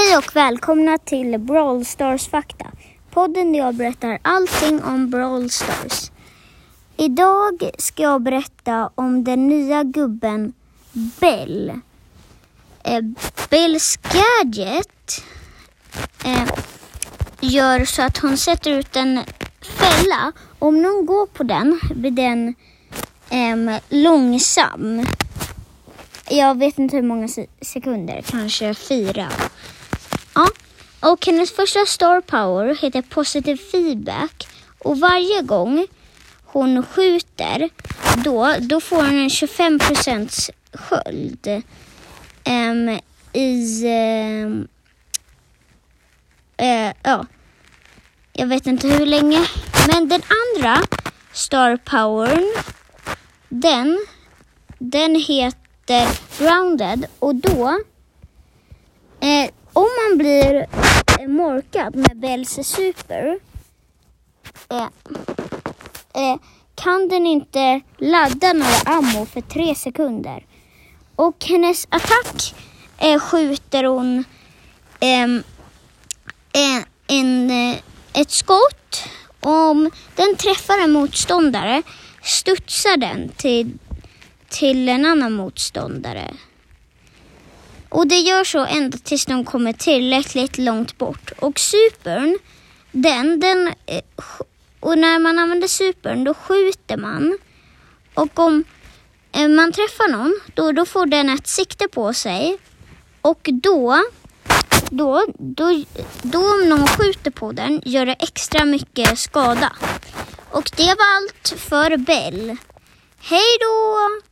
Hej och välkomna till Brawl Stars fakta. Podden där jag berättar allting om Brawl Stars. Idag ska jag berätta om den nya gubben Bell. Eh, Bells gadget eh, gör så att hon sätter ut en fälla. Om någon går på den blir den eh, långsam. Jag vet inte hur många sekunder, kanske fyra. Och hennes första star power heter positive feedback. Och varje gång hon skjuter då, då får hon en 25 procents sköld. Um, i... Um, uh, ja, jag vet inte hur länge. Men den andra star powern, den, den heter rounded. Och då Eh, om man blir eh, morkad med Bells super eh, eh, kan den inte ladda några ammo för tre sekunder. Och hennes attack eh, skjuter hon ehm, en, en, eh, ett skott. Om den träffar en motståndare studsar den till, till en annan motståndare. Och det gör så ända tills de kommer tillräckligt långt bort. Och supern, den, den, eh, och när man använder supern då skjuter man. Och om eh, man träffar någon, då, då får den ett sikte på sig. Och då, då, då, då om någon skjuter på den gör det extra mycket skada. Och det var allt för Bell. Hej då!